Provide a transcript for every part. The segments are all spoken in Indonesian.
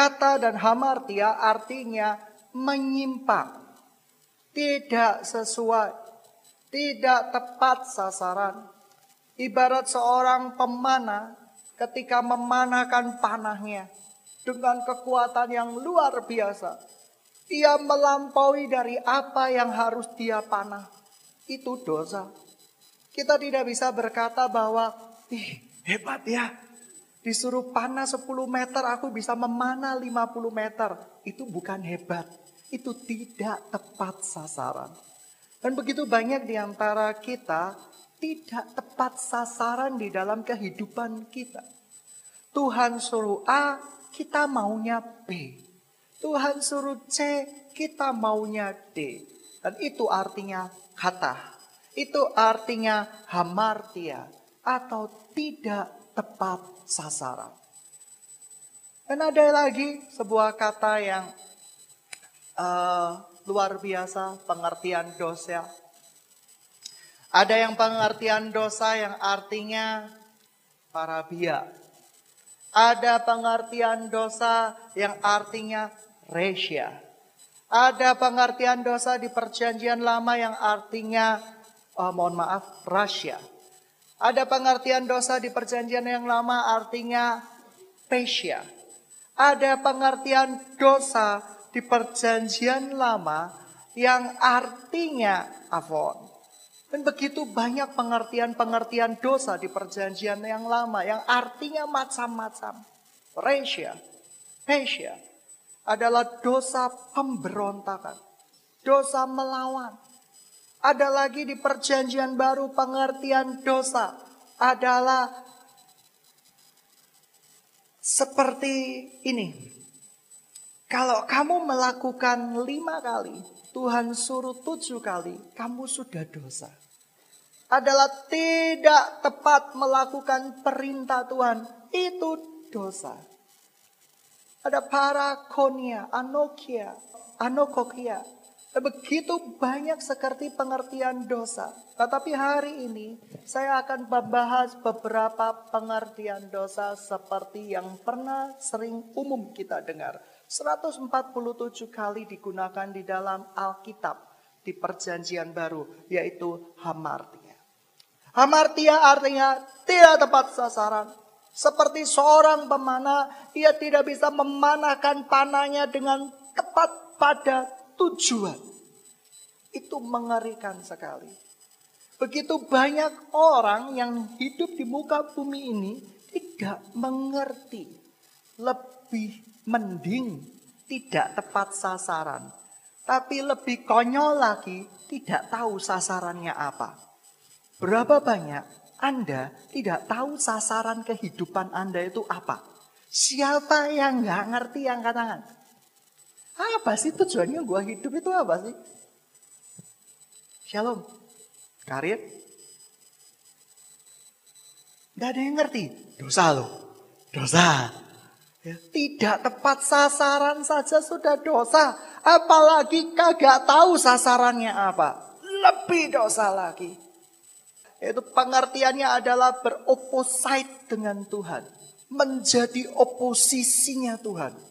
Kata dan hamartia artinya menyimpang, tidak sesuai, tidak tepat sasaran. Ibarat seorang pemanah ketika memanahkan panahnya dengan kekuatan yang luar biasa. Ia melampaui dari apa yang harus dia panah. Itu dosa. Kita tidak bisa berkata bahwa, ih hebat ya, Disuruh panah 10 meter, aku bisa memanah 50 meter. Itu bukan hebat. Itu tidak tepat sasaran. Dan begitu banyak di antara kita tidak tepat sasaran di dalam kehidupan kita. Tuhan suruh A, kita maunya B. Tuhan suruh C, kita maunya D. Dan itu artinya kata. Itu artinya hamartia atau tidak tepat sasaran. Dan ada lagi sebuah kata yang uh, luar biasa, pengertian dosa. Ada yang pengertian dosa yang artinya parabia. Ada pengertian dosa yang artinya resya. Ada pengertian dosa di perjanjian lama yang artinya, oh, mohon maaf, rasya. Ada pengertian dosa di perjanjian yang lama artinya pesia. Ada pengertian dosa di perjanjian lama yang artinya avon. Dan begitu banyak pengertian-pengertian dosa di perjanjian yang lama yang artinya macam-macam. Pesia, pesia adalah dosa pemberontakan, dosa melawan, ada lagi di perjanjian baru pengertian dosa adalah seperti ini. Kalau kamu melakukan lima kali, Tuhan suruh tujuh kali, kamu sudah dosa. Adalah tidak tepat melakukan perintah Tuhan, itu dosa. Ada parakonia, anokia, anokokia, Begitu banyak seperti pengertian dosa. Tetapi hari ini saya akan membahas beberapa pengertian dosa seperti yang pernah sering umum kita dengar. 147 kali digunakan di dalam Alkitab di perjanjian baru yaitu hamartia. Hamartia artinya tidak tepat sasaran. Seperti seorang pemanah, ia tidak bisa memanahkan panahnya dengan tepat pada tujuan. Itu mengerikan sekali. Begitu banyak orang yang hidup di muka bumi ini tidak mengerti. Lebih mending tidak tepat sasaran. Tapi lebih konyol lagi tidak tahu sasarannya apa. Berapa banyak Anda tidak tahu sasaran kehidupan Anda itu apa? Siapa yang nggak ngerti yang katakan? Apa sih tujuannya gue hidup itu apa sih? Shalom. Karir. Gak ada yang ngerti. Dosa loh. Dosa. Ya, tidak tepat sasaran saja sudah dosa. Apalagi kagak tahu sasarannya apa. Lebih dosa lagi. Itu pengertiannya adalah beroposite dengan Tuhan. Menjadi oposisinya Tuhan.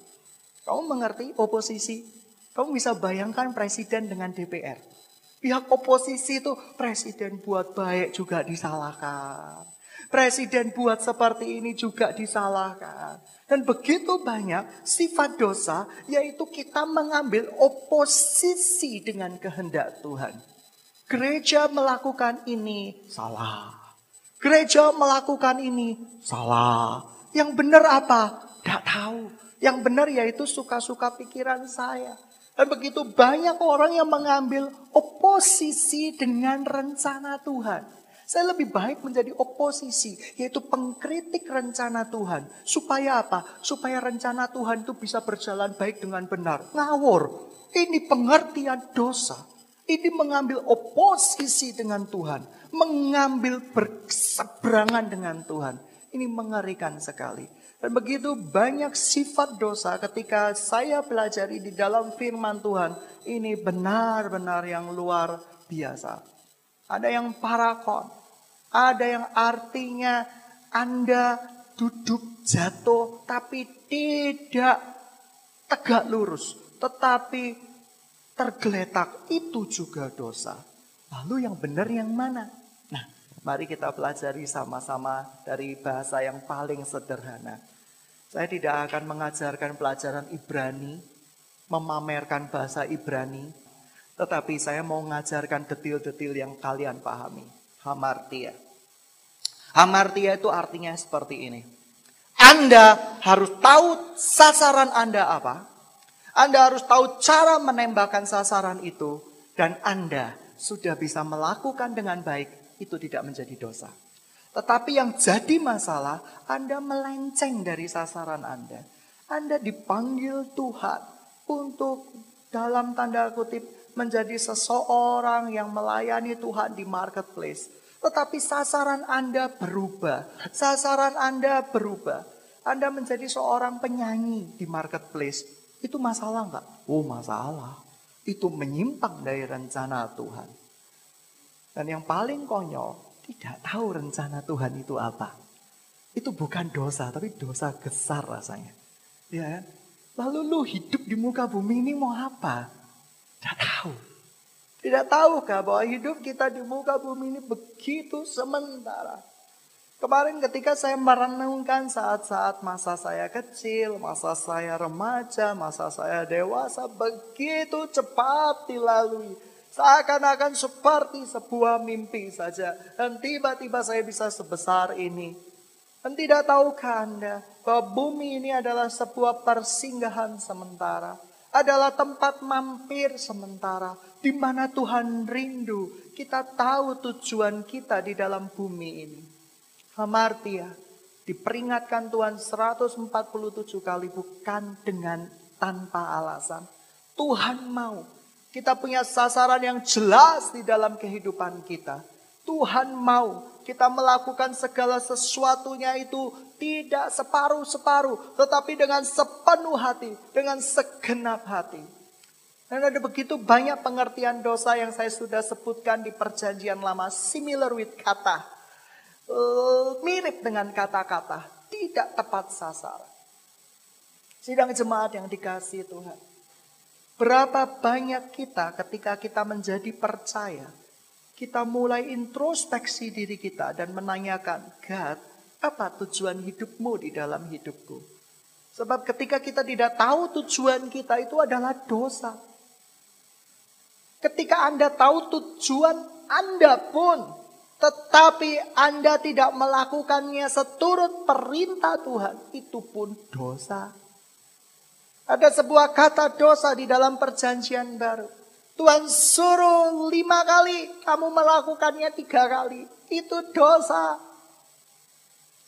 Kamu mengerti oposisi? Kamu bisa bayangkan presiden dengan DPR. Pihak oposisi itu presiden buat baik juga disalahkan. Presiden buat seperti ini juga disalahkan. Dan begitu banyak sifat dosa yaitu kita mengambil oposisi dengan kehendak Tuhan. Gereja melakukan ini salah. Gereja melakukan ini salah. Yang benar apa? Tidak tahu. Yang benar yaitu suka-suka pikiran saya. Dan begitu banyak orang yang mengambil oposisi dengan rencana Tuhan. Saya lebih baik menjadi oposisi, yaitu pengkritik rencana Tuhan. Supaya apa? Supaya rencana Tuhan itu bisa berjalan baik dengan benar. Ngawur. Ini pengertian dosa. Ini mengambil oposisi dengan Tuhan. Mengambil berseberangan dengan Tuhan. Ini mengerikan sekali. Dan begitu banyak sifat dosa ketika saya pelajari di dalam firman Tuhan. Ini benar-benar yang luar biasa. Ada yang parakon. Ada yang artinya Anda duduk jatuh tapi tidak tegak lurus, tetapi tergeletak itu juga dosa. Lalu yang benar yang mana? Mari kita pelajari sama-sama dari bahasa yang paling sederhana. Saya tidak akan mengajarkan pelajaran Ibrani, memamerkan bahasa Ibrani, tetapi saya mau mengajarkan detil-detil yang kalian pahami. Hamartia. Hamartia itu artinya seperti ini. Anda harus tahu sasaran Anda apa. Anda harus tahu cara menembakkan sasaran itu. Dan Anda sudah bisa melakukan dengan baik. Itu tidak menjadi dosa. Tetapi yang jadi masalah, Anda melenceng dari sasaran Anda. Anda dipanggil Tuhan untuk dalam tanda kutip menjadi seseorang yang melayani Tuhan di marketplace tetapi sasaran Anda berubah. Sasaran Anda berubah. Anda menjadi seorang penyanyi di marketplace. Itu masalah enggak? Oh masalah. Itu menyimpang dari rencana Tuhan. Dan yang paling konyol, tidak tahu rencana Tuhan itu apa. Itu bukan dosa, tapi dosa besar rasanya. Ya, Lalu lu hidup di muka bumi ini mau apa? Tidak tahu. Tidak tahukah bahwa hidup kita di muka bumi ini begitu sementara. Kemarin ketika saya merenungkan saat-saat masa saya kecil, masa saya remaja, masa saya dewasa, begitu cepat dilalui. Seakan-akan seperti sebuah mimpi saja. Dan tiba-tiba saya bisa sebesar ini. Dan tidak tahukah Anda bahwa bumi ini adalah sebuah persinggahan sementara. Adalah tempat mampir sementara di mana Tuhan rindu, kita tahu tujuan kita di dalam bumi ini. Hamartia, diperingatkan Tuhan 147 kali bukan dengan tanpa alasan. Tuhan mau kita punya sasaran yang jelas di dalam kehidupan kita. Tuhan mau kita melakukan segala sesuatunya itu tidak separuh-separuh, tetapi dengan sepenuh hati, dengan segenap hati. Dan ada begitu banyak pengertian dosa yang saya sudah sebutkan di perjanjian lama. Similar with kata. Uh, mirip dengan kata-kata. Tidak tepat sasaran. Sidang jemaat yang dikasih Tuhan. Berapa banyak kita ketika kita menjadi percaya. Kita mulai introspeksi diri kita dan menanyakan. God, apa tujuan hidupmu di dalam hidupku? Sebab ketika kita tidak tahu tujuan kita itu adalah dosa. Ketika Anda tahu tujuan Anda pun, tetapi Anda tidak melakukannya seturut perintah Tuhan, itu pun dosa. Ada sebuah kata dosa di dalam perjanjian baru. Tuhan suruh lima kali, kamu melakukannya tiga kali. Itu dosa.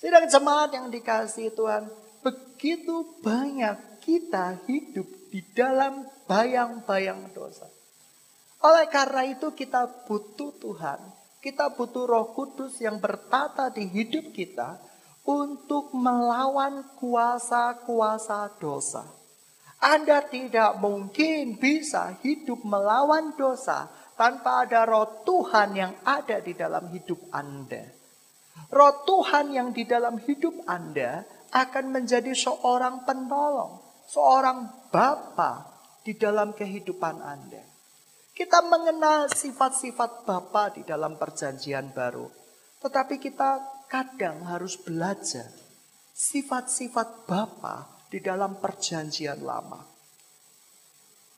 Sidang jemaat yang dikasih Tuhan, begitu banyak kita hidup di dalam bayang-bayang dosa. Oleh karena itu kita butuh Tuhan. Kita butuh roh kudus yang bertata di hidup kita untuk melawan kuasa-kuasa dosa. Anda tidak mungkin bisa hidup melawan dosa tanpa ada roh Tuhan yang ada di dalam hidup Anda. Roh Tuhan yang di dalam hidup Anda akan menjadi seorang penolong, seorang bapa di dalam kehidupan Anda. Kita mengenal sifat-sifat Bapa di dalam perjanjian baru. Tetapi kita kadang harus belajar sifat-sifat Bapa di dalam perjanjian lama.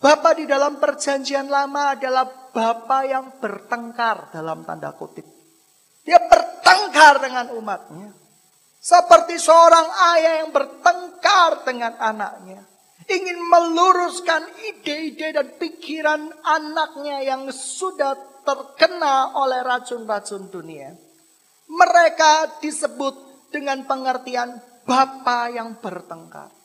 Bapa di dalam perjanjian lama adalah Bapa yang bertengkar dalam tanda kutip. Dia bertengkar dengan umatnya. Seperti seorang ayah yang bertengkar dengan anaknya ingin meluruskan ide-ide dan pikiran anaknya yang sudah terkena oleh racun-racun dunia. Mereka disebut dengan pengertian bapa yang bertengkar.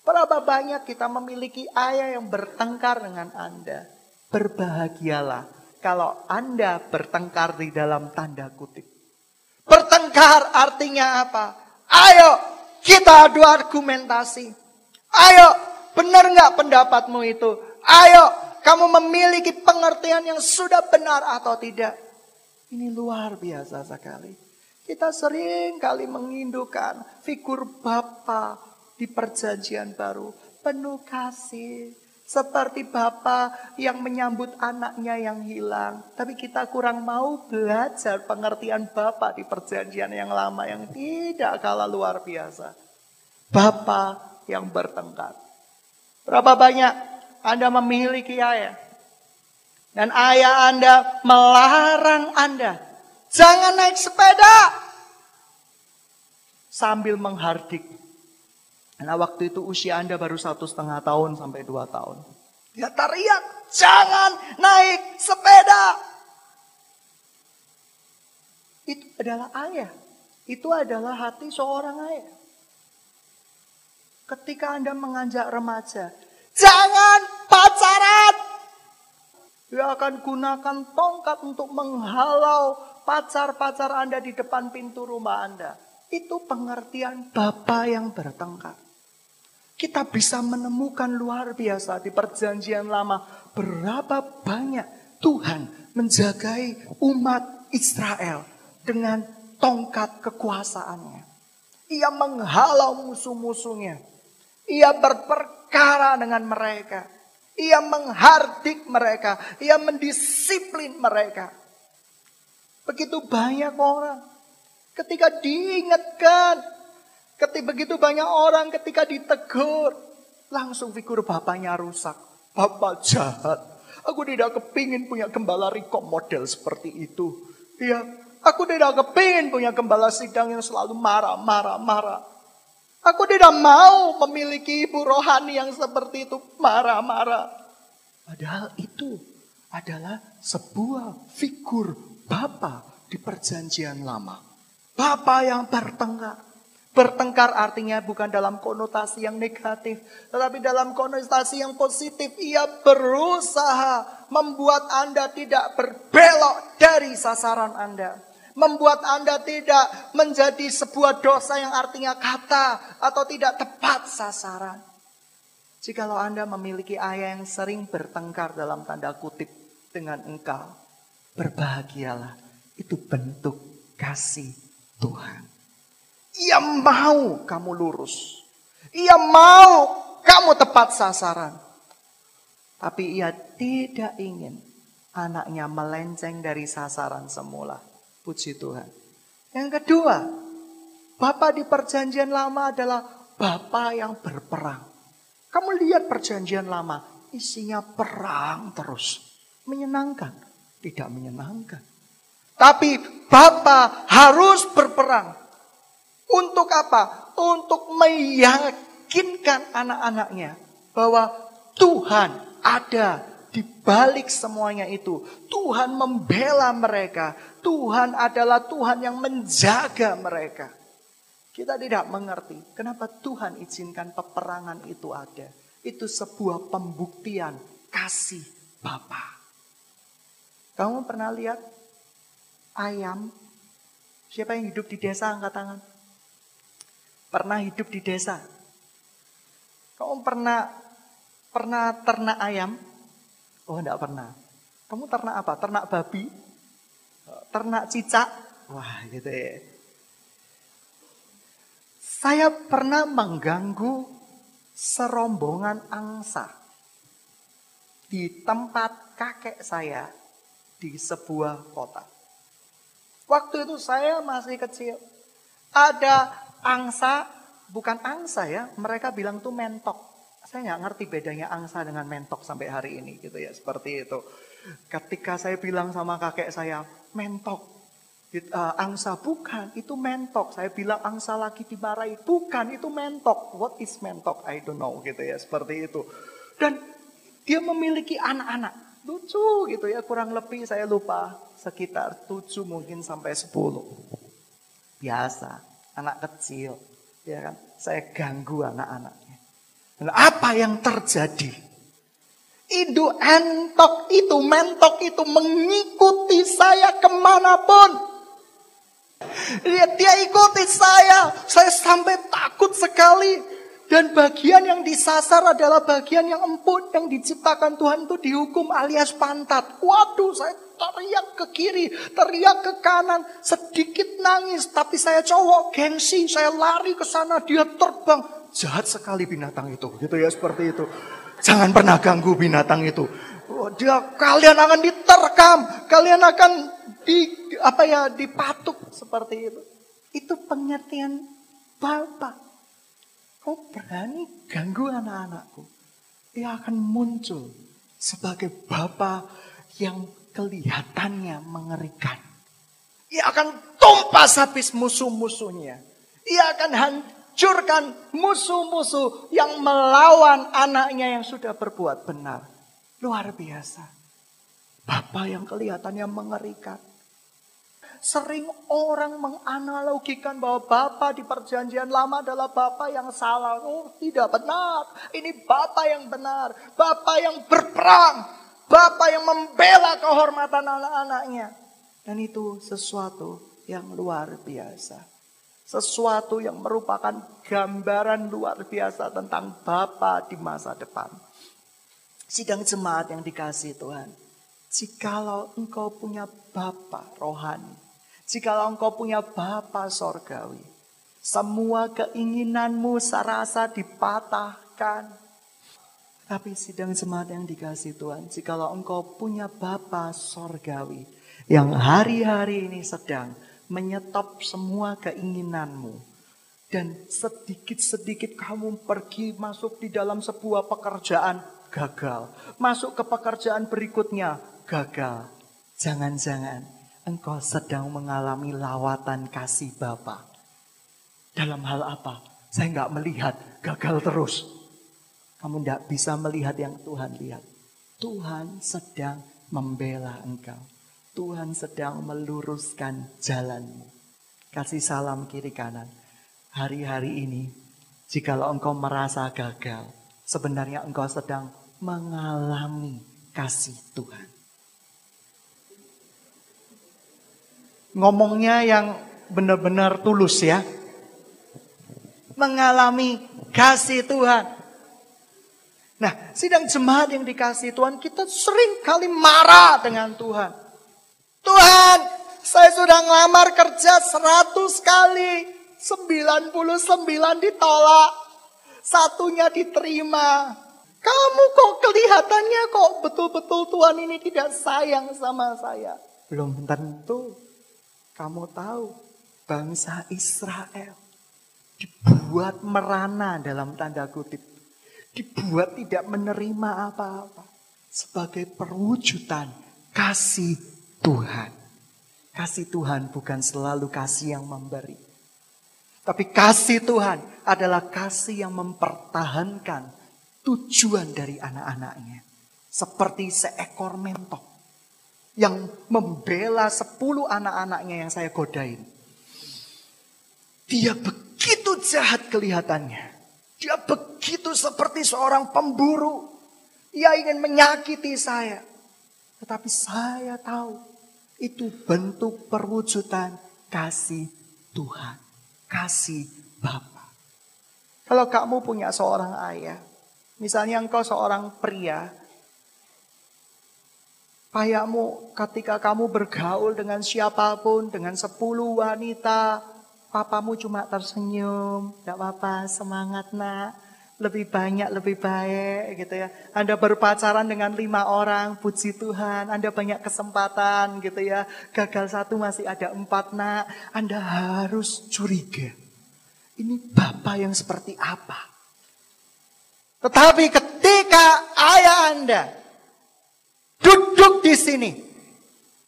Berapa banyak kita memiliki ayah yang bertengkar dengan Anda? Berbahagialah kalau Anda bertengkar di dalam tanda kutip. Bertengkar artinya apa? Ayo kita adu argumentasi. Ayo Benar nggak pendapatmu itu? Ayo, kamu memiliki pengertian yang sudah benar atau tidak? Ini luar biasa sekali. Kita sering kali mengindukan figur Bapa di perjanjian baru. penuh kasih. Seperti Bapak yang menyambut anaknya yang hilang. Tapi kita kurang mau belajar pengertian Bapak di perjanjian yang lama yang tidak kalah luar biasa. Bapak yang bertengkar. Berapa banyak Anda memiliki ayah? Dan ayah Anda melarang Anda. Jangan naik sepeda. Sambil menghardik Nah waktu itu usia Anda baru satu setengah tahun sampai dua tahun. Dia teriak, jangan naik sepeda. Itu adalah ayah. Itu adalah hati seorang ayah. Ketika Anda mengajak remaja, jangan pacaran. Dia akan gunakan tongkat untuk menghalau pacar-pacar Anda di depan pintu rumah Anda. Itu pengertian Bapak yang bertengkar kita bisa menemukan luar biasa di perjanjian lama berapa banyak Tuhan menjagai umat Israel dengan tongkat kekuasaannya. Ia menghalau musuh-musuhnya. Ia berperkara dengan mereka. Ia menghardik mereka. Ia mendisiplin mereka. Begitu banyak orang ketika diingatkan Ketika begitu banyak orang ketika ditegur, langsung figur bapaknya rusak. Bapak jahat. Aku tidak kepingin punya gembala rekom model seperti itu. Ya, aku tidak kepingin punya gembala sidang yang selalu marah, marah, marah. Aku tidak mau memiliki ibu rohani yang seperti itu, marah, marah. Padahal itu adalah sebuah figur Bapak di perjanjian lama. Bapak yang bertengkar. Bertengkar artinya bukan dalam konotasi yang negatif, tetapi dalam konotasi yang positif. Ia berusaha membuat Anda tidak berbelok dari sasaran Anda. Membuat Anda tidak menjadi sebuah dosa yang artinya kata atau tidak tepat sasaran. Jikalau Anda memiliki ayah yang sering bertengkar dalam tanda kutip dengan engkau, berbahagialah. Itu bentuk kasih Tuhan. Ia mau kamu lurus. Ia mau kamu tepat sasaran. Tapi ia tidak ingin anaknya melenceng dari sasaran semula. Puji Tuhan. Yang kedua, Bapak di perjanjian lama adalah Bapak yang berperang. Kamu lihat perjanjian lama, isinya perang terus. Menyenangkan, tidak menyenangkan. Tapi Bapak harus berperang. Untuk apa? Untuk meyakinkan anak-anaknya bahwa Tuhan ada di balik semuanya itu. Tuhan membela mereka. Tuhan adalah Tuhan yang menjaga mereka. Kita tidak mengerti kenapa Tuhan izinkan peperangan itu ada. Itu sebuah pembuktian kasih Bapa. Kamu pernah lihat ayam? Siapa yang hidup di desa angkat tangan? Pernah hidup di desa? Kamu pernah pernah ternak ayam? Oh, enggak pernah. Kamu ternak apa? Ternak babi? Ternak cicak? Wah, gitu ya. Saya pernah mengganggu serombongan angsa di tempat kakek saya di sebuah kota. Waktu itu saya masih kecil. Ada angsa bukan angsa ya, mereka bilang tuh mentok. Saya nggak ngerti bedanya angsa dengan mentok sampai hari ini gitu ya, seperti itu. Ketika saya bilang sama kakek saya, mentok, uh, angsa bukan, itu mentok. Saya bilang angsa lagi dimarahi, bukan, itu mentok. What is mentok? I don't know gitu ya, seperti itu. Dan dia memiliki anak-anak, lucu gitu ya, kurang lebih saya lupa sekitar tujuh mungkin sampai sepuluh. Biasa, anak kecil, ya kan? Saya ganggu anak-anaknya. Dan apa yang terjadi? Idu entok itu, mentok itu mengikuti saya ke mana pun. Dia, dia ikuti saya, saya sampai takut sekali. Dan bagian yang disasar adalah bagian yang empuk yang diciptakan Tuhan itu dihukum alias pantat. Waduh, saya teriak ke kiri, teriak ke kanan, sedikit nangis. Tapi saya cowok, gengsi, saya lari ke sana, dia terbang. jahat sekali binatang itu. Gitu ya seperti itu. Jangan pernah ganggu binatang itu. Oh, dia kalian akan diterkam, kalian akan di apa ya dipatuk seperti itu. Itu pengertian Bapak. Kau berani ganggu anak-anakku. Dia akan muncul sebagai Bapak yang kelihatannya mengerikan. Ia akan tumpas habis musuh-musuhnya. Ia akan hancurkan musuh-musuh yang melawan anaknya yang sudah berbuat benar. Luar biasa. Bapak yang kelihatannya mengerikan. Sering orang menganalogikan bahwa Bapak di perjanjian lama adalah Bapak yang salah. Oh tidak benar. Ini Bapak yang benar. Bapak yang berperang. Bapak yang membela kehormatan anak-anaknya. Dan itu sesuatu yang luar biasa. Sesuatu yang merupakan gambaran luar biasa tentang Bapa di masa depan. Sidang jemaat yang dikasih Tuhan. Jikalau engkau punya Bapa rohani, Jikalau engkau punya Bapa sorgawi, semua keinginanmu serasa dipatahkan. Tapi sidang jemaat yang dikasih Tuhan, jikalau engkau punya Bapa sorgawi, yang hari-hari ini sedang menyetop semua keinginanmu. Dan sedikit-sedikit kamu pergi masuk di dalam sebuah pekerjaan gagal. Masuk ke pekerjaan berikutnya gagal. Jangan-jangan engkau sedang mengalami lawatan kasih Bapa. Dalam hal apa? Saya nggak melihat, gagal terus. Kamu tidak bisa melihat yang Tuhan lihat. Tuhan sedang membela engkau. Tuhan sedang meluruskan jalanmu. Kasih salam kiri kanan. Hari-hari ini, jikalau engkau merasa gagal, sebenarnya engkau sedang mengalami kasih Tuhan. ngomongnya yang benar-benar tulus ya. Mengalami kasih Tuhan. Nah, sidang jemaat yang dikasih Tuhan, kita sering kali marah dengan Tuhan. Tuhan, saya sudah ngelamar kerja 100 kali, 99 ditolak, satunya diterima. Kamu kok kelihatannya kok betul-betul Tuhan ini tidak sayang sama saya. Belum tentu. Kamu tahu bangsa Israel dibuat merana dalam tanda kutip. Dibuat tidak menerima apa-apa. Sebagai perwujudan kasih Tuhan. Kasih Tuhan bukan selalu kasih yang memberi. Tapi kasih Tuhan adalah kasih yang mempertahankan tujuan dari anak-anaknya. Seperti seekor mentok yang membela sepuluh anak-anaknya yang saya godain. Dia begitu jahat kelihatannya. Dia begitu seperti seorang pemburu. Ia ingin menyakiti saya. Tetapi saya tahu itu bentuk perwujudan kasih Tuhan. Kasih Bapa. Kalau kamu punya seorang ayah, misalnya engkau seorang pria Kayamu ketika kamu bergaul dengan siapa pun, dengan sepuluh wanita, papamu cuma tersenyum, tidak apa-apa, semangat nak, lebih banyak, lebih baik gitu ya. Anda berpacaran dengan lima orang, puji Tuhan, Anda banyak kesempatan gitu ya. Gagal satu masih ada empat nak, Anda harus curiga. Ini Bapak yang seperti apa? Tetapi ketika ayah Anda Duduk di sini.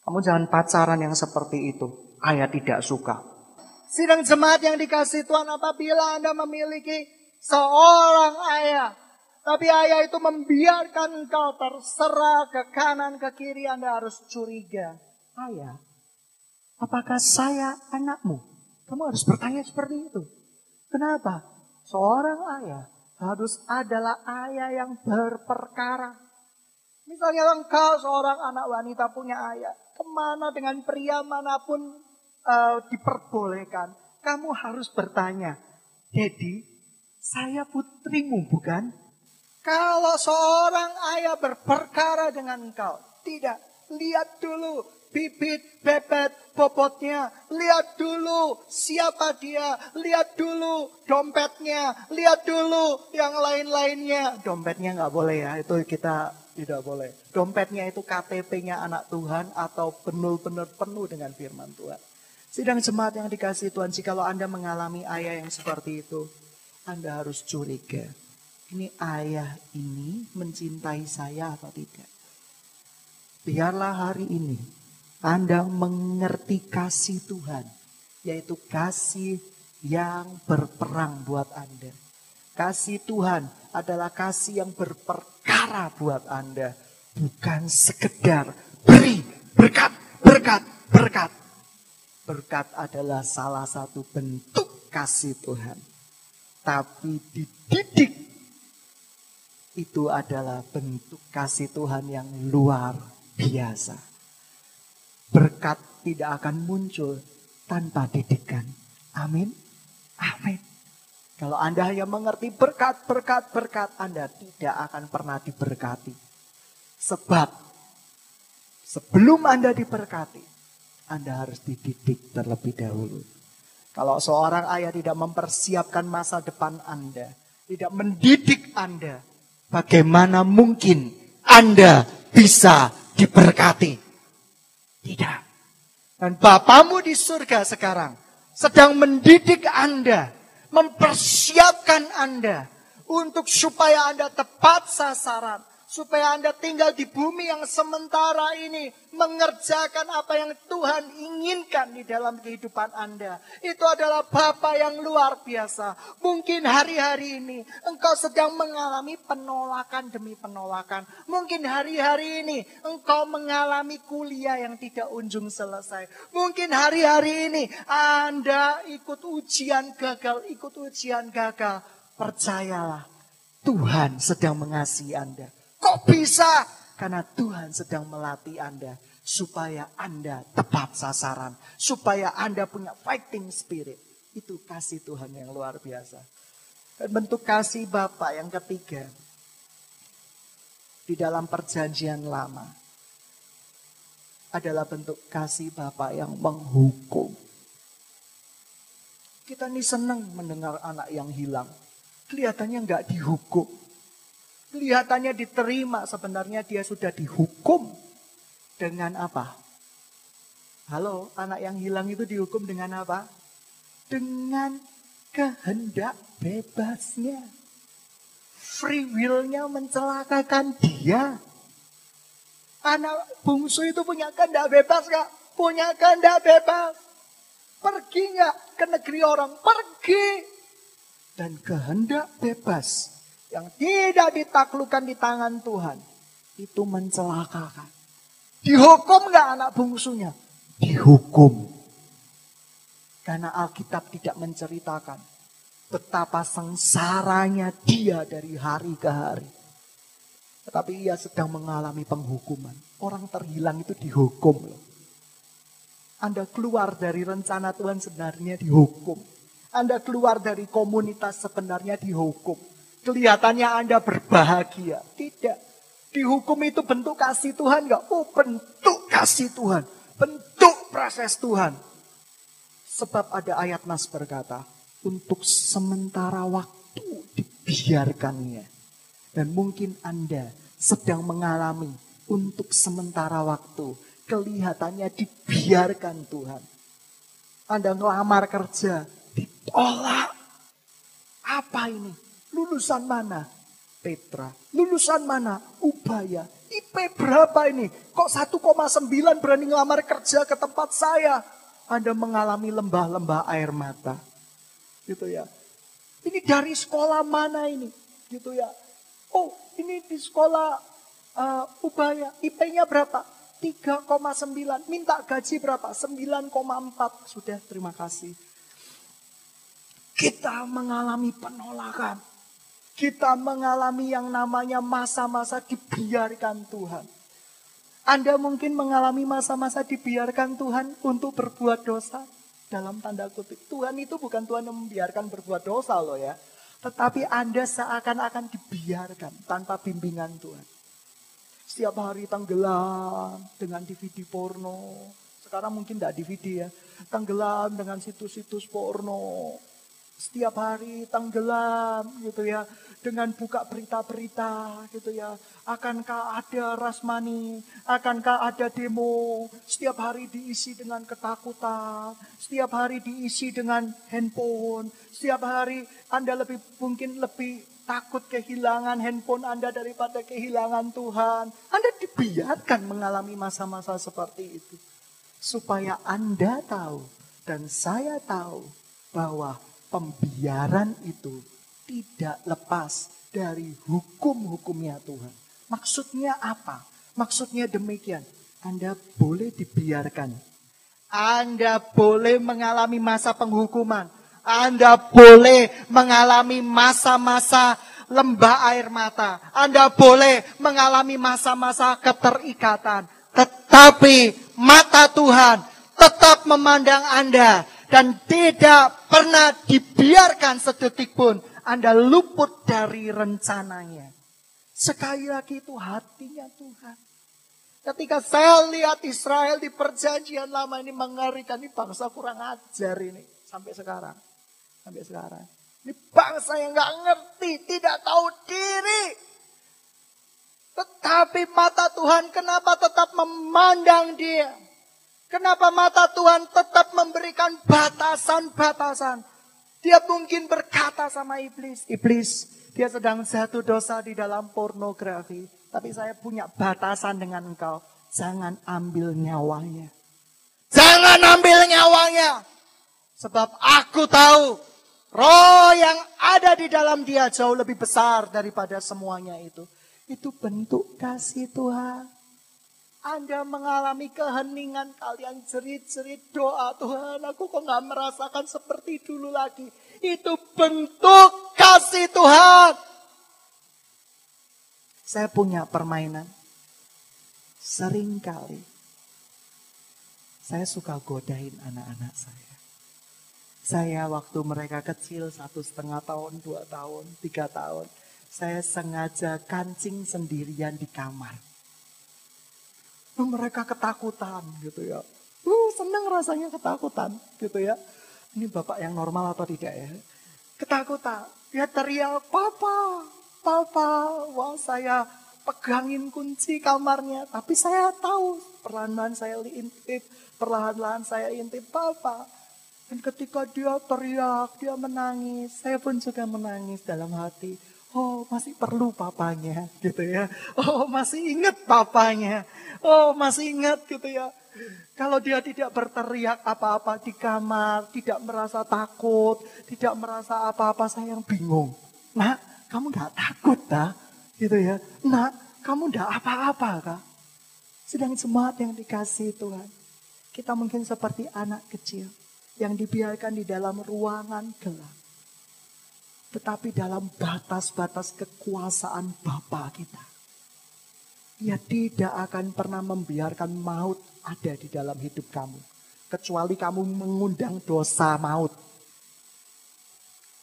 Kamu jangan pacaran yang seperti itu. Ayah tidak suka. Sidang jemaat yang dikasih Tuhan apabila Anda memiliki seorang ayah. Tapi ayah itu membiarkan engkau terserah ke kanan ke kiri Anda harus curiga. Ayah, apakah saya anakmu? Kamu harus bertanya seperti itu. Kenapa? Seorang ayah harus adalah ayah yang berperkara. Misalnya engkau seorang anak wanita punya ayah. Ke mana dengan pria mana pun uh, diperbolehkan. Kamu harus bertanya. Dedi, saya putrimu bukan? Kalau seorang ayah berperkara dengan engkau. Tidak, lihat dulu bibit, bebet, bobotnya. Lihat dulu siapa dia. Lihat dulu dompetnya. Lihat dulu yang lain-lainnya. Dompetnya nggak boleh ya, itu kita tidak boleh. Dompetnya itu KTP-nya anak Tuhan atau benar-benar penuh dengan firman Tuhan. Sidang jemaat yang dikasih Tuhan, jikalau Anda mengalami ayah yang seperti itu, Anda harus curiga. Ini ayah ini mencintai saya atau tidak? Biarlah hari ini Anda mengerti kasih Tuhan, yaitu kasih yang berperang buat Anda. Kasih Tuhan adalah kasih yang berperkara buat Anda, bukan sekedar beri berkat, berkat, berkat. Berkat adalah salah satu bentuk kasih Tuhan. Tapi dididik itu adalah bentuk kasih Tuhan yang luar biasa. Berkat tidak akan muncul tanpa didikan. Amin. Amin. Kalau Anda hanya mengerti berkat, berkat, berkat, Anda tidak akan pernah diberkati. Sebab sebelum Anda diberkati, Anda harus dididik terlebih dahulu. Kalau seorang ayah tidak mempersiapkan masa depan Anda, tidak mendidik Anda, bagaimana mungkin Anda bisa diberkati. Tidak. Dan Bapamu di surga sekarang sedang mendidik Anda, mempersiapkan Anda untuk supaya Anda tepat sasaran, Supaya Anda tinggal di bumi yang sementara ini. Mengerjakan apa yang Tuhan inginkan di dalam kehidupan Anda. Itu adalah Bapa yang luar biasa. Mungkin hari-hari ini engkau sedang mengalami penolakan demi penolakan. Mungkin hari-hari ini engkau mengalami kuliah yang tidak unjung selesai. Mungkin hari-hari ini Anda ikut ujian gagal, ikut ujian gagal. Percayalah, Tuhan sedang mengasihi Anda. Kok bisa? Karena Tuhan sedang melatih Anda supaya Anda tepat sasaran, supaya Anda punya fighting spirit. Itu kasih Tuhan yang luar biasa. Dan bentuk kasih Bapak yang ketiga di dalam perjanjian lama adalah bentuk kasih Bapak yang menghukum. Kita ini senang mendengar anak yang hilang. Kelihatannya nggak dihukum. Kelihatannya diterima, sebenarnya dia sudah dihukum. Dengan apa? Halo, anak yang hilang itu dihukum dengan apa? Dengan kehendak bebasnya. Free will-nya mencelakakan dia. Anak bungsu itu punya kehendak bebas gak? Punya kehendak bebas. Pergi gak ke negeri orang? Pergi. Dan kehendak bebas yang tidak ditaklukkan di tangan Tuhan itu mencelakakan. Dihukum nggak anak bungsunya? Dihukum. Karena Alkitab tidak menceritakan betapa sengsaranya dia dari hari ke hari. Tetapi ia sedang mengalami penghukuman. Orang terhilang itu dihukum loh. Anda keluar dari rencana Tuhan sebenarnya dihukum. Anda keluar dari komunitas sebenarnya dihukum. Kelihatannya Anda berbahagia. Tidak. Dihukum itu bentuk kasih Tuhan enggak? Oh bentuk kasih Tuhan. Bentuk proses Tuhan. Sebab ada ayat Nas berkata, untuk sementara waktu dibiarkannya. Dan mungkin Anda sedang mengalami untuk sementara waktu. Kelihatannya dibiarkan Tuhan. Anda ngelamar kerja, ditolak. Apa ini? Lulusan mana? Petra. Lulusan mana? Ubaya. IP berapa ini? Kok 1,9 berani ngelamar kerja ke tempat saya? Anda mengalami lembah-lembah air mata. Gitu ya. Ini dari sekolah mana ini? Gitu ya. Oh, ini di sekolah uh, Ubaya. IP-nya berapa? 3,9. Minta gaji berapa? 9,4. Sudah, terima kasih. Kita mengalami penolakan. Kita mengalami yang namanya masa-masa dibiarkan Tuhan. Anda mungkin mengalami masa-masa dibiarkan Tuhan untuk berbuat dosa. Dalam tanda kutip. Tuhan itu bukan Tuhan yang membiarkan berbuat dosa loh ya. Tetapi Anda seakan-akan dibiarkan tanpa bimbingan Tuhan. Setiap hari tenggelam dengan DVD porno. Sekarang mungkin tidak DVD ya. Tenggelam dengan situs-situs porno. Setiap hari tenggelam gitu ya. Dengan buka berita-berita gitu ya. Akankah ada rasmani? Akankah ada demo? Setiap hari diisi dengan ketakutan. Setiap hari diisi dengan handphone. Setiap hari Anda lebih mungkin lebih takut kehilangan handphone Anda daripada kehilangan Tuhan. Anda dibiarkan mengalami masa-masa seperti itu. Supaya Anda tahu dan saya tahu bahwa pembiaran itu tidak lepas dari hukum-hukumnya Tuhan. Maksudnya apa? Maksudnya demikian. Anda boleh dibiarkan. Anda boleh mengalami masa penghukuman. Anda boleh mengalami masa-masa lembah air mata. Anda boleh mengalami masa-masa keterikatan. Tetapi mata Tuhan tetap memandang Anda dan tidak pernah dibiarkan sedetik pun Anda luput dari rencananya. Sekali lagi itu hatinya Tuhan. Ketika saya lihat Israel di perjanjian lama ini mengerikan, ini bangsa kurang ajar ini sampai sekarang. Sampai sekarang. Ini bangsa yang nggak ngerti, tidak tahu diri. Tetapi mata Tuhan kenapa tetap memandang dia? Kenapa mata Tuhan tetap memberikan batasan-batasan? Dia mungkin berkata sama iblis, iblis, dia sedang jatuh dosa di dalam pornografi. Tapi saya punya batasan dengan engkau. Jangan ambil nyawanya. Jangan ambil nyawanya. Sebab aku tahu roh yang ada di dalam dia jauh lebih besar daripada semuanya itu. Itu bentuk kasih Tuhan. Anda mengalami keheningan kalian jerit-jerit doa Tuhan aku kok gak merasakan seperti dulu lagi. Itu bentuk kasih Tuhan. Saya punya permainan. Sering kali saya suka godain anak-anak saya. Saya waktu mereka kecil satu setengah tahun, dua tahun, tiga tahun. Saya sengaja kancing sendirian di kamar mereka ketakutan gitu ya. Uh, senang rasanya ketakutan gitu ya. Ini bapak yang normal atau tidak ya? Ketakutan. Dia teriak, papa, papa. Wah saya pegangin kunci kamarnya. Tapi saya tahu perlahan-lahan saya intip, perlahan-lahan saya intip papa. Dan ketika dia teriak, dia menangis. Saya pun juga menangis dalam hati. Oh masih perlu papanya gitu ya. Oh masih ingat papanya. Oh masih ingat gitu ya. Kalau dia tidak berteriak apa-apa di kamar, tidak merasa takut, tidak merasa apa-apa, saya yang bingung. Nah, kamu gak takut dah? Gitu ya. Nah, kamu gak apa-apa kah? Sedang jemaat yang dikasih Tuhan. Kita mungkin seperti anak kecil yang dibiarkan di dalam ruangan gelap tetapi dalam batas-batas kekuasaan Bapa kita. Ia tidak akan pernah membiarkan maut ada di dalam hidup kamu. Kecuali kamu mengundang dosa maut.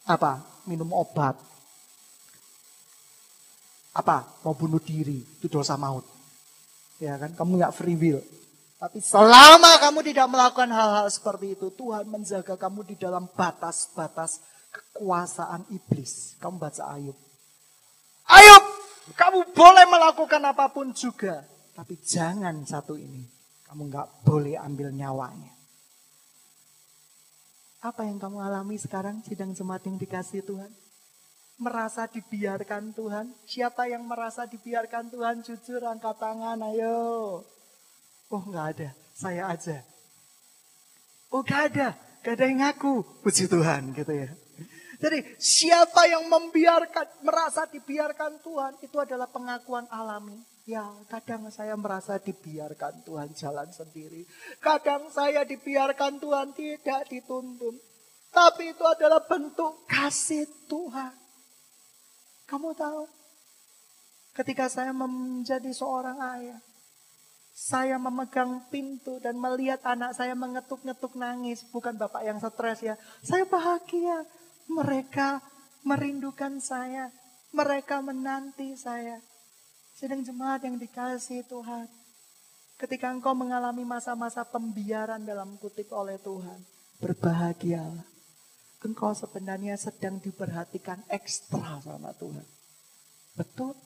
Apa? Minum obat. Apa? Mau bunuh diri. Itu dosa maut. Ya kan? Kamu nggak free will. Tapi selama kamu tidak melakukan hal-hal seperti itu, Tuhan menjaga kamu di dalam batas-batas kekuasaan iblis. Kamu baca Ayub. Ayub, kamu boleh melakukan apa pun juga. Tapi jangan satu ini. Kamu nggak boleh ambil nyawanya. Apa yang kamu alami sekarang sidang jemaat yang dikasih Tuhan? Merasa dibiarkan Tuhan? Siapa yang merasa dibiarkan Tuhan? Jujur angkat tangan, ayo. Oh nggak ada, saya aja. Oh gak ada, gak ada yang ngaku. Puji Tuhan gitu ya. Jadi siapa yang membiarkan, merasa dibiarkan Tuhan, itu adalah pengakuan alami. Ya, kadang saya merasa dibiarkan Tuhan jalan sendiri. Kadang saya dibiarkan Tuhan tidak dituntun. Tapi itu adalah bentuk kasih Tuhan. Kamu tahu, ketika saya menjadi seorang ayah, saya memegang pintu dan melihat anak saya mengetuk-ngetuk nangis. Bukan bapak yang stres ya. Saya bahagia. Mereka merindukan saya. Mereka menanti saya. Sedang jemaat yang dikasih Tuhan. Ketika engkau mengalami masa-masa pembiaran dalam kutip oleh Tuhan, berbahagialah. Engkau sebenarnya sedang diperhatikan ekstra sama Tuhan. Betul.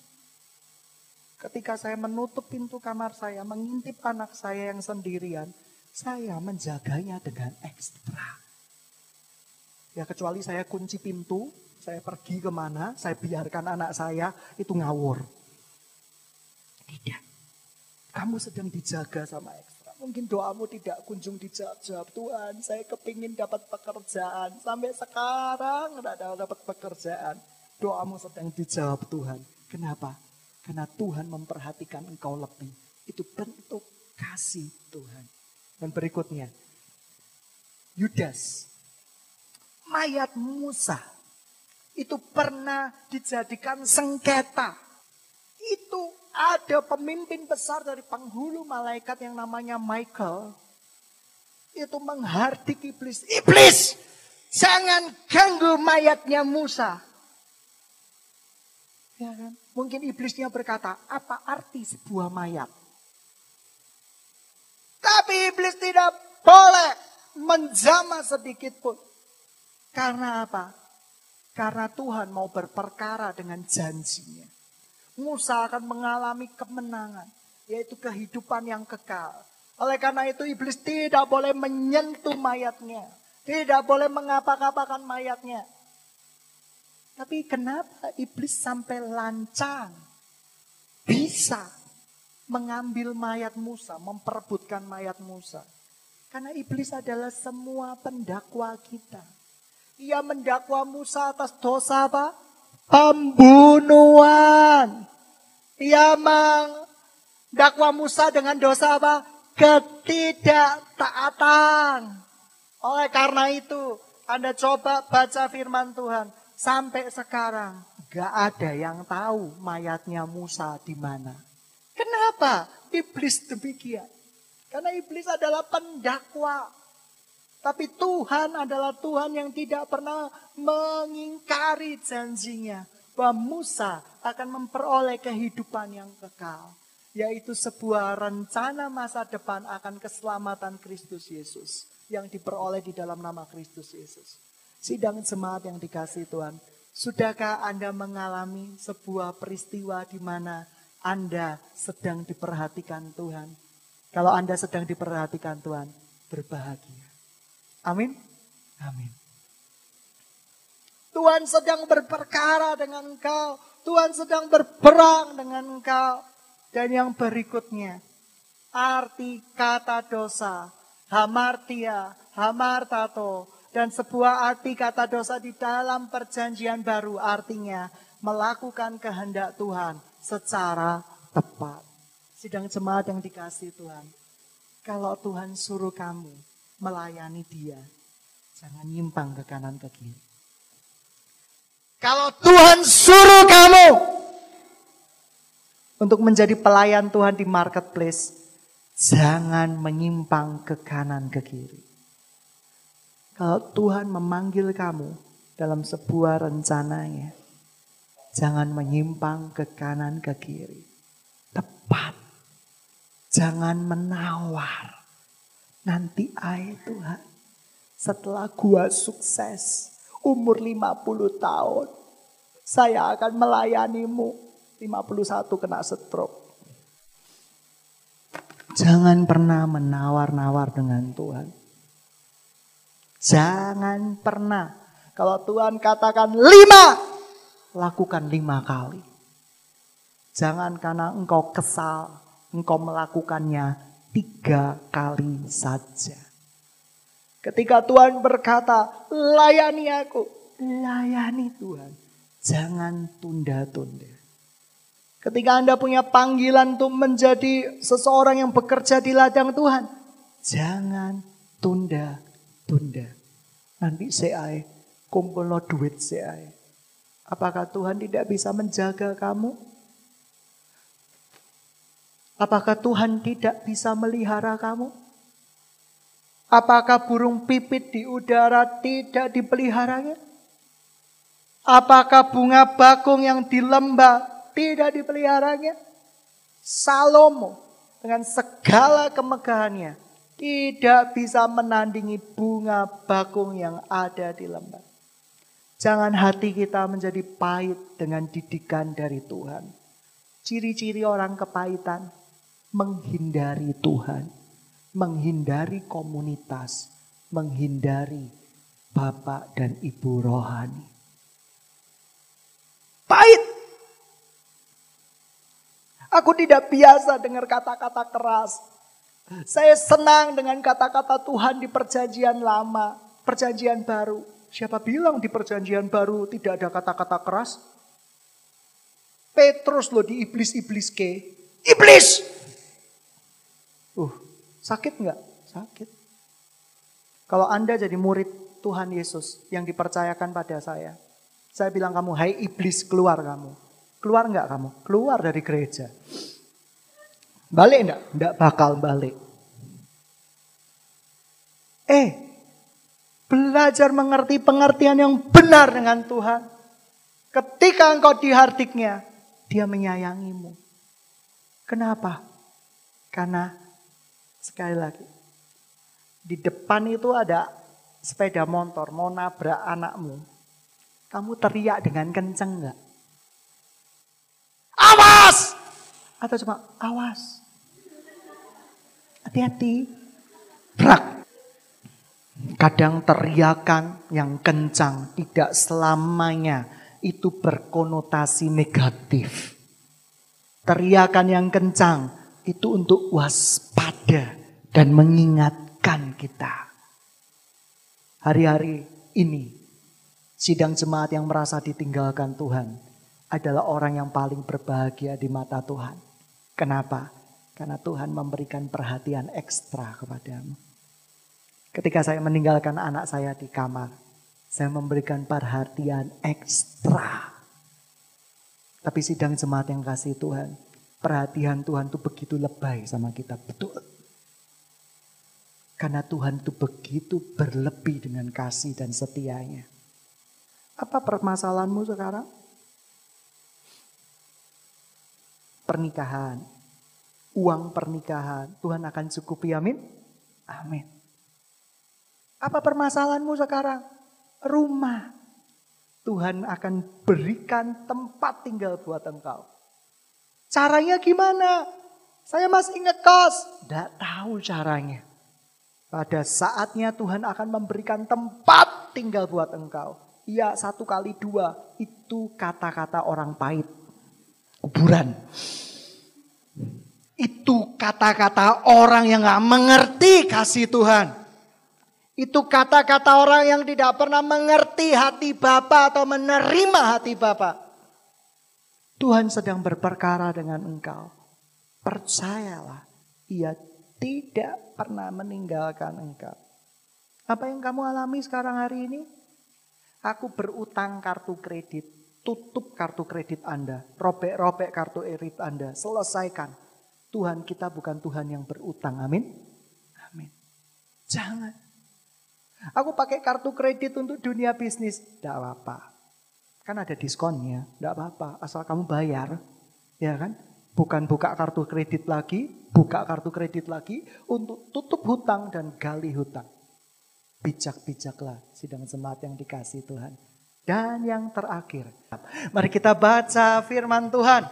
Ketika saya menutup pintu kamar saya, mengintip anak saya yang sendirian, saya menjaganya dengan ekstra. Ya kecuali saya kunci pintu, saya pergi ke mana, saya biarkan anak saya itu ngawur. Tidak. Kamu sedang dijaga sama ekstra. Mungkin doamu tidak kunjung dijawab. Tuhan, saya kepingin dapat pekerjaan. Sampai sekarang tidak dapat pekerjaan. Doamu sedang dijawab Tuhan. Kenapa? Karena Tuhan memperhatikan engkau lebih. Itu bentuk kasih Tuhan. Dan berikutnya, Yudas, mayat Musa, itu pernah dijadikan sengketa. Itu ada pemimpin besar dari penghulu malaikat yang namanya Michael. Itu menghardik iblis. Iblis, jangan ganggu mayatnya Musa. Ya kan? Mungkin iblisnya berkata, apa arti sebuah mayat? Tapi iblis tidak boleh menjama sedikit pun. Karena apa? Karena Tuhan mau berperkara dengan janjinya. Musa akan mengalami kemenangan, yaitu kehidupan yang kekal. Oleh karena itu iblis tidak boleh menyentuh mayatnya. Tidak boleh mengapa-apakan mayatnya. Tapi kenapa iblis sampai lancang? Bisa mengambil mayat Musa, memperebutkan mayat Musa. Karena iblis adalah semua pendakwa kita. Ia mendakwa Musa atas dosa apa? pembunuhan. Ia mendakwa Musa dengan dosa apa? Ketidaktaatan. Oleh karena itu, Anda coba baca firman Tuhan. Sampai sekarang, gak ada yang tahu mayatnya Musa di mana. Kenapa? Iblis demikian. Karena iblis adalah pendakwa. Tapi Tuhan adalah Tuhan yang tidak pernah mengingkari janjinya. Bahwa Musa akan memperoleh kehidupan yang kekal. Yaitu sebuah rencana masa depan akan keselamatan Kristus Yesus. Yang diperoleh di dalam nama Kristus Yesus. Sidang jemaat yang dikasih Tuhan. Sudahkah Anda mengalami sebuah peristiwa di mana Anda sedang diperhatikan Tuhan? Kalau Anda sedang diperhatikan Tuhan, berbahagia. Amin. Amin. Tuhan sedang berperkara dengan engkau. Tuhan sedang berperang dengan engkau. Dan yang berikutnya, arti kata dosa, hamartia, hamartato, dan sebuah arti kata dosa di dalam perjanjian baru artinya melakukan kehendak Tuhan secara tepat. Sidang jemaat yang dikasih Tuhan. Kalau Tuhan suruh kamu melayani dia. Jangan nyimpang ke kanan ke kiri. Kalau Tuhan suruh kamu untuk menjadi pelayan Tuhan di marketplace, jangan menyimpang ke kanan ke kiri. Kalau Tuhan memanggil kamu dalam sebuah rencananya, jangan menyimpang ke kanan ke kiri. Tepat. Jangan menawar. Nanti air Tuhan. Setelah gua sukses. Umur 50 tahun. Saya akan melayanimu. 51 kena stroke. Jangan pernah menawar-nawar dengan Tuhan. Jangan pernah. Kalau Tuhan katakan lima, lakukan lima kali. Jangan karena engkau kesal, engkau melakukannya tiga kali saja. Ketika Tuhan berkata, layani aku, layani Tuhan. Jangan tunda-tunda. Ketika Anda punya panggilan untuk menjadi seseorang yang bekerja di ladang Tuhan, jangan tunda-tunda. Nanti saya kumpul no duit saya. Apakah Tuhan tidak bisa menjaga kamu? Apakah Tuhan tidak bisa melihara kamu? Apakah burung pipit di udara tidak dipeliharanya? Apakah bunga bakung yang di lembah tidak dipeliharanya? Salomo dengan segala kemegahannya tidak bisa menandingi bunga bakung yang ada di lembah. Jangan hati kita menjadi pahit dengan didikan dari Tuhan. Ciri-ciri orang kepahitan menghindari Tuhan, menghindari komunitas, menghindari bapak dan ibu rohani. Pahit. Aku tidak biasa dengar kata-kata keras. Saya senang dengan kata-kata Tuhan di perjanjian lama, perjanjian baru. Siapa bilang di perjanjian baru tidak ada kata-kata keras? Petrus loh di iblis-iblis ke. Iblis! Uh, sakit nggak? Sakit. Kalau Anda jadi murid Tuhan Yesus yang dipercayakan pada saya. Saya bilang kamu, hai iblis keluar kamu. Keluar nggak kamu? Keluar dari gereja. Balik enggak? Enggak bakal balik. Eh, belajar mengerti pengertian yang benar dengan Tuhan. Ketika engkau dihardiknya, dia menyayangimu. Kenapa? Karena sekali lagi, di depan itu ada sepeda motor mau nabrak anakmu. Kamu teriak dengan kenceng nggak? Awas! Atau cuma awas. Hati-hati. Brak. Kadang teriakan yang kencang tidak selamanya itu berkonotasi negatif. Teriakan yang kencang itu untuk waspada dan mengingatkan kita. Hari-hari ini sidang jemaat yang merasa ditinggalkan Tuhan adalah orang yang paling berbahagia di mata Tuhan. Kenapa? Karena Tuhan memberikan perhatian ekstra kepadamu. Ketika saya meninggalkan anak saya di kamar, saya memberikan perhatian ekstra. Tapi sidang jemaat yang kasih Tuhan, perhatian Tuhan itu begitu lebay sama kita. Betul. Karena Tuhan itu begitu berlebih dengan kasih dan setianya. Apa permasalahanmu sekarang? Pernikahan, uang pernikahan. Tuhan akan cukupi, amin? Amin. Apa permasalahanmu sekarang? Rumah. Tuhan akan berikan tempat tinggal buat engkau. Caranya gimana? Saya masih ngekos. Tidak tahu caranya. Pada saatnya Tuhan akan memberikan tempat tinggal buat engkau. Iya satu kali dua. Itu kata-kata orang pahit. Kuburan. Itu kata-kata orang yang gak mengerti kasih Tuhan. Itu kata-kata orang yang tidak pernah mengerti hati Bapa atau menerima hati Bapa. Tuhan sedang berperkara dengan engkau. Percayalah, ia tidak pernah meninggalkan engkau. Apa yang kamu alami sekarang hari ini? Aku berutang kartu kredit. Tutup kartu kredit Anda. Robek-robek kartu kredit Anda. Selesaikan. Tuhan kita bukan Tuhan yang berutang. Amin. Amin. Jangan. Aku pakai kartu kredit untuk dunia bisnis. Tidak apa-apa. Kan ada diskonnya. Tidak apa-apa. Asal kamu bayar. Ya kan? Bukan buka kartu kredit lagi. Buka kartu kredit lagi. Untuk tutup hutang dan gali hutang. Bijak-bijaklah sidang semat yang dikasih Tuhan. Dan yang terakhir. Mari kita baca firman Tuhan.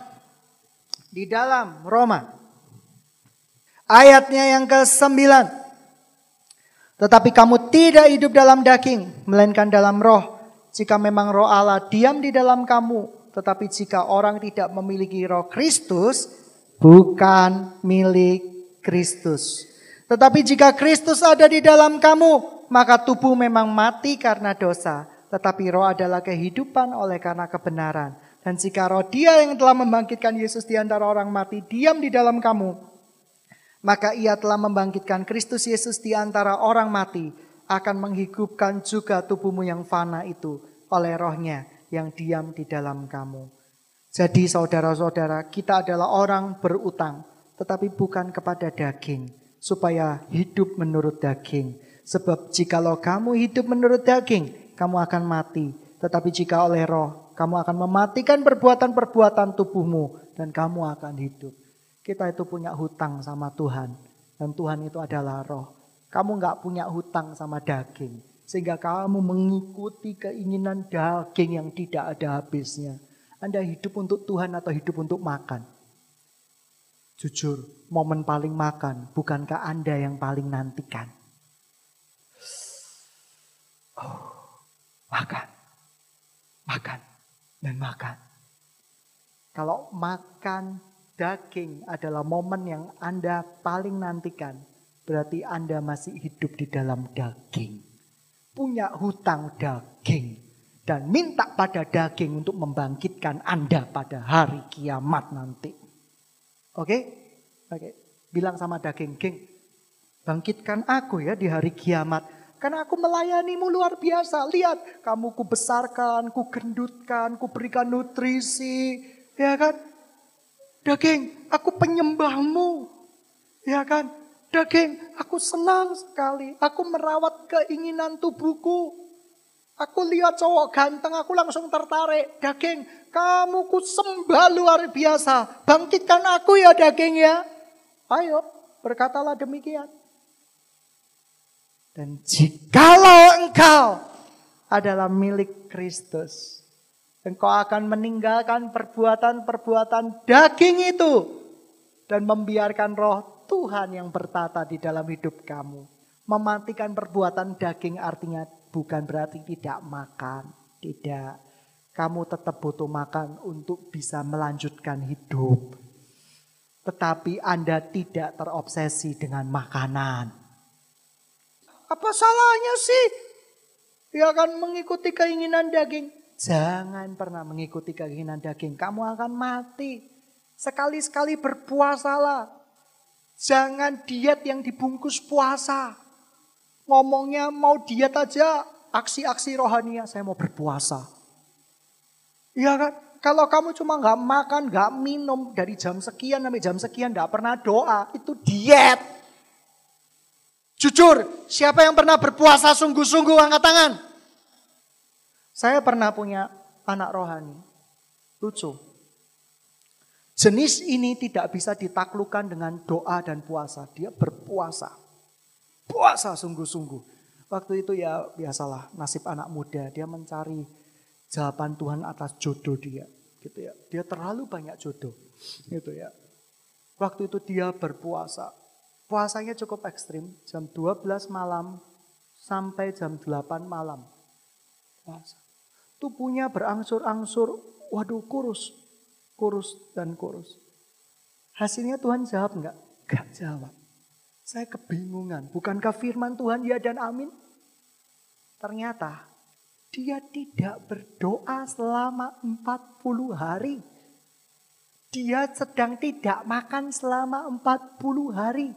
Di dalam Roma Ayatnya yang ke-9. Tetapi kamu tidak hidup dalam daging, melainkan dalam roh. Jika memang roh Allah diam di dalam kamu, tetapi jika orang tidak memiliki roh Kristus, bukan milik Kristus. Tetapi jika Kristus ada di dalam kamu, maka tubuh memang mati karena dosa, tetapi roh adalah kehidupan oleh karena kebenaran. Dan jika roh dia yang telah membangkitkan Yesus di antara orang mati diam di dalam kamu, maka ia telah membangkitkan Kristus Yesus di antara orang mati, akan menghidupkan juga tubuhmu yang fana itu oleh rohnya yang diam di dalam kamu. Jadi saudara-saudara, kita adalah orang berutang, tetapi bukan kepada daging, supaya hidup menurut daging. Sebab jikalau kamu hidup menurut daging, kamu akan mati. Tetapi jika oleh roh, kamu akan mematikan perbuatan-perbuatan tubuhmu, dan kamu akan hidup. Kita itu punya hutang sama Tuhan. Dan Tuhan itu adalah roh. Kamu nggak punya hutang sama daging. Sehingga kamu mengikuti keinginan daging yang tidak ada habisnya. Anda hidup untuk Tuhan atau hidup untuk makan? Jujur, momen paling makan, bukankah Anda yang paling nantikan? Oh, makan, makan, dan makan. Kalau makan daging adalah momen yang Anda paling nantikan, berarti Anda masih hidup di dalam daging. Punya hutang daging. Dan minta pada daging untuk membangkitkan Anda pada hari kiamat nanti. Oke? Oke. Bilang sama daging, geng. Bangkitkan aku ya di hari kiamat. Karena aku melayanimu luar biasa. Lihat, kamu ku besarkan, ku gendutkan, ku berikan nutrisi. Ya kan? Daging, aku penyembahmu. Ya kan? Daging, aku senang sekali. Aku merawat keinginan tubuhku. Aku lihat cowok ganteng, aku langsung tertarik. Daging, kamu ku sembah luar biasa. Bangkitkan aku ya daging ya. Ayo, berkatalah demikian. Dan jikalau engkau adalah milik Kristus, engkau akan meninggalkan perbuatan-perbuatan daging itu dan membiarkan roh Tuhan yang bertata di dalam hidup kamu. Mematikan perbuatan daging artinya bukan berarti tidak makan. Tidak. Kamu tetap butuh makan untuk bisa melanjutkan hidup. Tetapi Anda tidak terobsesi dengan makanan. Apa salahnya sih? Ya akan mengikuti keinginan daging. Jangan pernah mengikuti keinginan daging. Kamu akan mati. Sekali-sekali berpuasalah. Jangan diet yang dibungkus puasa. Ngomongnya mau diet aja, aksi-aksi rohania, saya mau berpuasa. Iya kan? Kalau kamu cuma nggak makan, nggak minum dari jam sekian sampai jam sekian, nggak pernah doa, itu diet. Jujur, siapa yang pernah berpuasa sungguh-sungguh angkat tangan? Saya pernah punya anak rohani. Lucu. Jenis ini tidak bisa ditaklukkan dengan doa dan puasa. Dia berpuasa. Puasa sungguh-sungguh. Waktu itu ya biasalah nasib anak muda. Dia mencari jawaban Tuhan atas jodoh dia. Gitu ya. Dia terlalu banyak jodoh. Gitu ya. Waktu itu dia berpuasa. Puasanya cukup ekstrim. Jam 12 malam sampai jam 8 malam. Puasa. Tubuhnya berangsur-angsur. Waduh kurus kurus dan kurus. Hasilnya Tuhan jawab enggak? Enggak jawab. Saya kebingungan. Bukankah firman Tuhan ya dan amin? Ternyata dia tidak berdoa selama 40 hari. Dia sedang tidak makan selama 40 hari.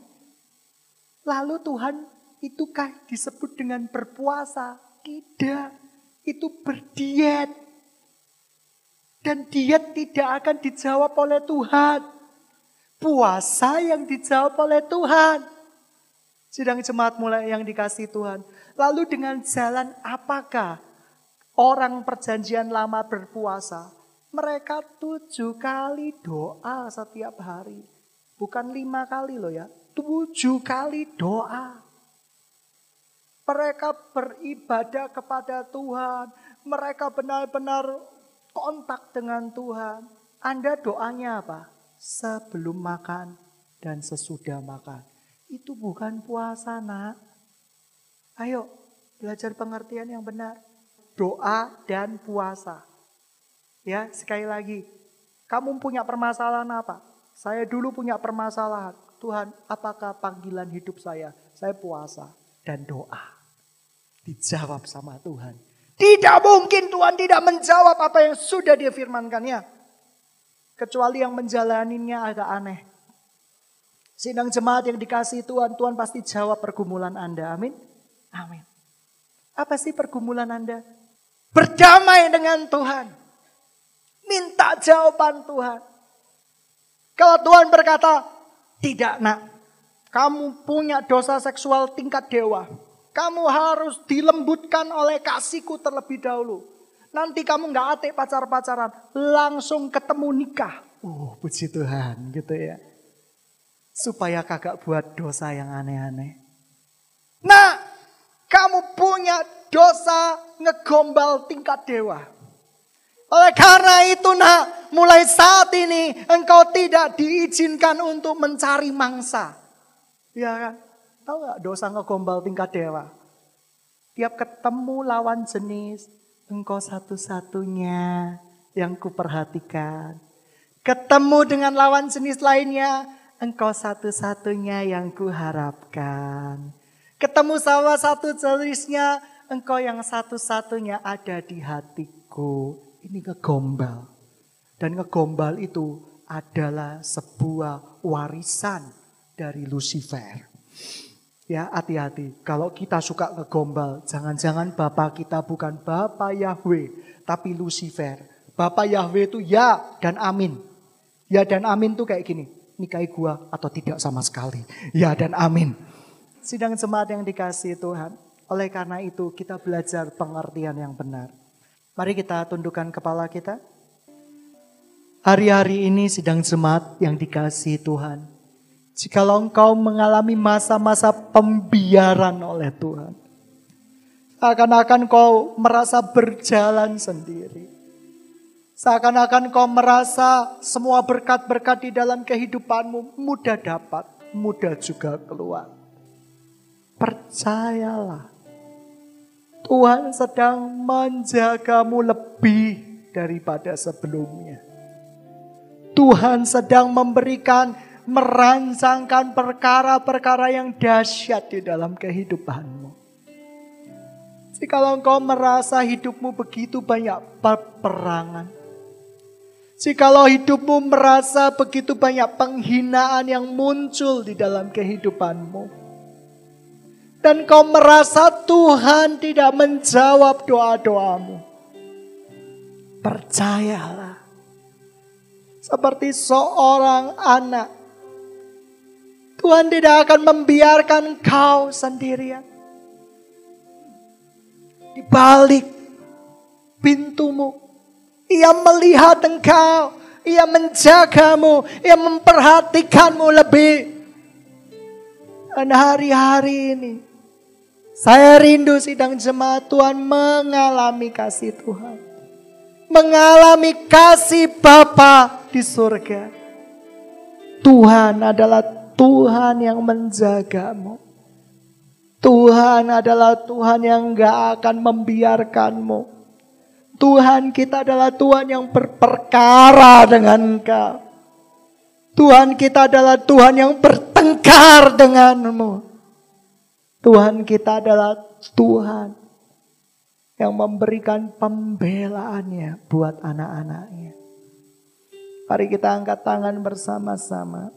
Lalu Tuhan itukah disebut dengan berpuasa? Tidak. Itu berdiet. Dan diet tidak akan dijawab oleh Tuhan. Puasa yang dijawab oleh Tuhan. Sedang jemaat mulai yang dikasih Tuhan. Lalu dengan jalan apakah orang perjanjian lama berpuasa? Mereka tujuh kali doa setiap hari. Bukan lima kali loh ya. Tujuh kali doa. Mereka beribadah kepada Tuhan. Mereka benar-benar kontak dengan Tuhan. Anda doanya apa? Sebelum makan dan sesudah makan. Itu bukan puasa nak. Ayo belajar pengertian yang benar. Doa dan puasa. Ya sekali lagi. Kamu punya permasalahan apa? Saya dulu punya permasalahan. Tuhan apakah panggilan hidup saya? Saya puasa dan doa. Dijawab sama Tuhan. Tidak mungkin Tuhan tidak menjawab apa yang sudah dia firmankannya. Kecuali yang menjalaninya agak aneh. Sidang jemaat yang dikasih Tuhan, Tuhan pasti jawab pergumulan Anda. Amin. Amin. Apa sih pergumulan Anda? Berdamai dengan Tuhan. Minta jawaban Tuhan. Kalau Tuhan berkata, tidak nak, kamu punya dosa seksual tingkat dewa. Kamu harus dilembutkan oleh kasihku terlebih dahulu. Nanti kamu nggak atik pacar-pacaran, langsung ketemu nikah. Oh, puji Tuhan gitu ya. Supaya kagak buat dosa yang aneh-aneh. Nah, kamu punya dosa ngegombal tingkat dewa. Oleh karena itu nak, mulai saat ini engkau tidak diizinkan untuk mencari mangsa. Ya kan? Tahu gak dosa ngegombal tingkat dewa? Tiap ketemu lawan jenis, engkau satu-satunya yang kuperhatikan. Ketemu dengan lawan jenis lainnya, engkau satu-satunya yang kuharapkan. Ketemu sama satu jenisnya, engkau yang satu-satunya ada di hatiku. Ini ngegombal. Dan ngegombal itu adalah sebuah warisan dari Lucifer. Ya hati-hati, kalau kita suka ngegombal, jangan-jangan Bapak kita bukan Bapak Yahweh, tapi Lucifer. Bapak Yahweh itu ya dan amin. Ya dan amin tuh kayak gini, nikahi gua atau tidak sama sekali. Ya dan amin. Sidang jemaat yang dikasih Tuhan, oleh karena itu kita belajar pengertian yang benar. Mari kita tundukkan kepala kita. Hari-hari ini sidang jemaat yang dikasih Tuhan. Jikalau engkau mengalami masa-masa pembiaran oleh Tuhan. Seakan-akan kau merasa berjalan sendiri. Seakan-akan kau merasa semua berkat-berkat di dalam kehidupanmu mudah dapat, mudah juga keluar. Percayalah, Tuhan sedang menjagamu lebih daripada sebelumnya. Tuhan sedang memberikan merancangkan perkara-perkara yang dahsyat di dalam kehidupanmu. Jikalau engkau merasa hidupmu begitu banyak peperangan. Jikalau hidupmu merasa begitu banyak penghinaan yang muncul di dalam kehidupanmu. Dan kau merasa Tuhan tidak menjawab doa-doamu. Percayalah. Seperti seorang anak Tuhan tidak akan membiarkan kau sendirian. Di balik pintumu, ia melihat engkau, ia menjagamu, ia memperhatikanmu lebih. Dan hari-hari ini, saya rindu sidang jemaat Tuhan mengalami kasih Tuhan. Mengalami kasih Bapa di surga. Tuhan adalah Tuhan yang menjagamu. Tuhan adalah Tuhan yang gak akan membiarkanmu. Tuhan kita adalah Tuhan yang berperkara dengan engkau. Tuhan kita adalah Tuhan yang bertengkar denganmu. Tuhan kita adalah Tuhan yang memberikan pembelaannya buat anak-anaknya. Mari kita angkat tangan bersama-sama.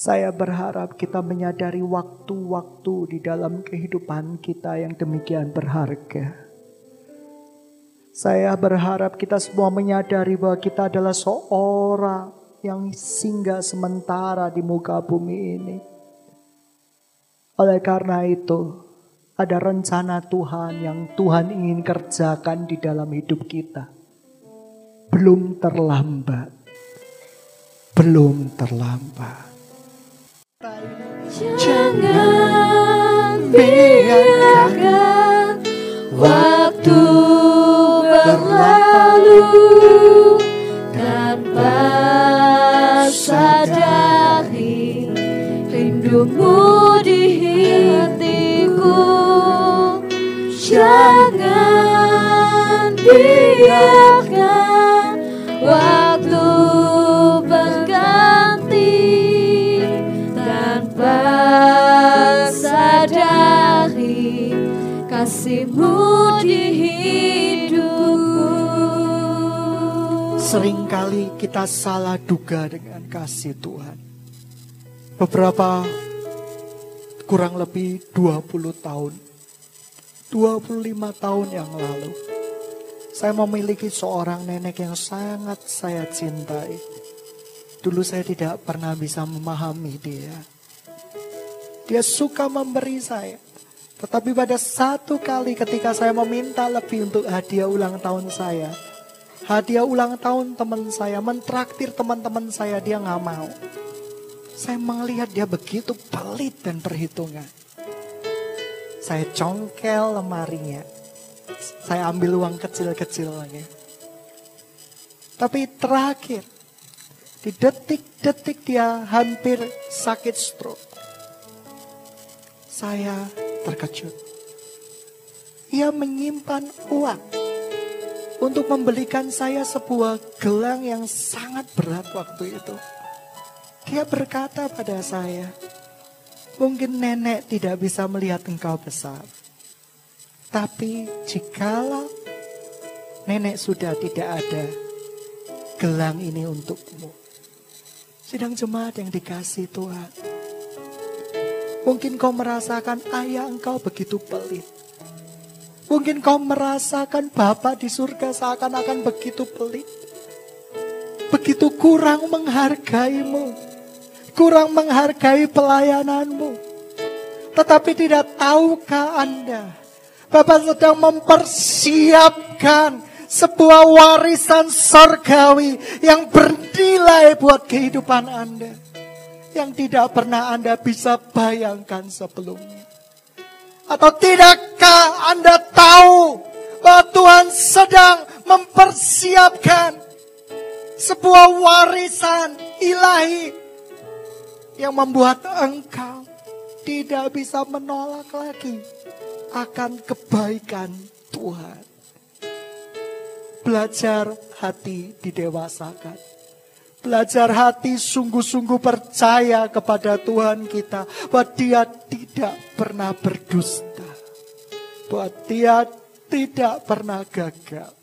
Saya berharap kita menyadari waktu-waktu di dalam kehidupan kita yang demikian berharga. Saya berharap kita semua menyadari bahwa kita adalah seorang yang singgah sementara di muka bumi ini. Oleh karena itu, ada rencana Tuhan yang Tuhan ingin kerjakan di dalam hidup kita. Belum terlambat. Belum terlambat. Jangan biarkan waktu berlalu tanpa sadari rindumu di hatiku. Jangan biarkan kasihmu di hidupku. Seringkali kita salah duga dengan kasih Tuhan. Beberapa kurang lebih 20 tahun, 25 tahun yang lalu, saya memiliki seorang nenek yang sangat saya cintai. Dulu saya tidak pernah bisa memahami dia. Dia suka memberi saya. Tetapi pada satu kali ketika saya meminta lebih untuk hadiah ulang tahun saya, hadiah ulang tahun teman saya, mentraktir teman-teman saya, dia nggak mau. Saya melihat dia begitu pelit dan perhitungan. Saya congkel lemarinya. Saya ambil uang kecil-kecilnya. Tapi terakhir, di detik-detik dia hampir sakit stroke. Saya terkejut. Ia menyimpan uang untuk membelikan saya sebuah gelang yang sangat berat waktu itu. Dia berkata pada saya, mungkin nenek tidak bisa melihat engkau besar. Tapi jikalau nenek sudah tidak ada, gelang ini untukmu. Sidang jemaat yang dikasih Tuhan. Mungkin kau merasakan ayah engkau begitu pelit. Mungkin kau merasakan Bapak di surga seakan-akan begitu pelit. Begitu kurang menghargaimu. Kurang menghargai pelayananmu. Tetapi tidak tahukah Anda? Bapak sedang mempersiapkan sebuah warisan sorgawi yang bernilai buat kehidupan Anda. Yang tidak pernah Anda bisa bayangkan sebelumnya. Atau tidakkah Anda tahu bahwa Tuhan sedang mempersiapkan sebuah warisan ilahi yang membuat engkau tidak bisa menolak lagi akan kebaikan Tuhan. Belajar hati didewasakan. Belajar hati sungguh-sungguh percaya kepada Tuhan kita. Bahwa dia tidak pernah berdusta. Bahwa dia tidak pernah gagal.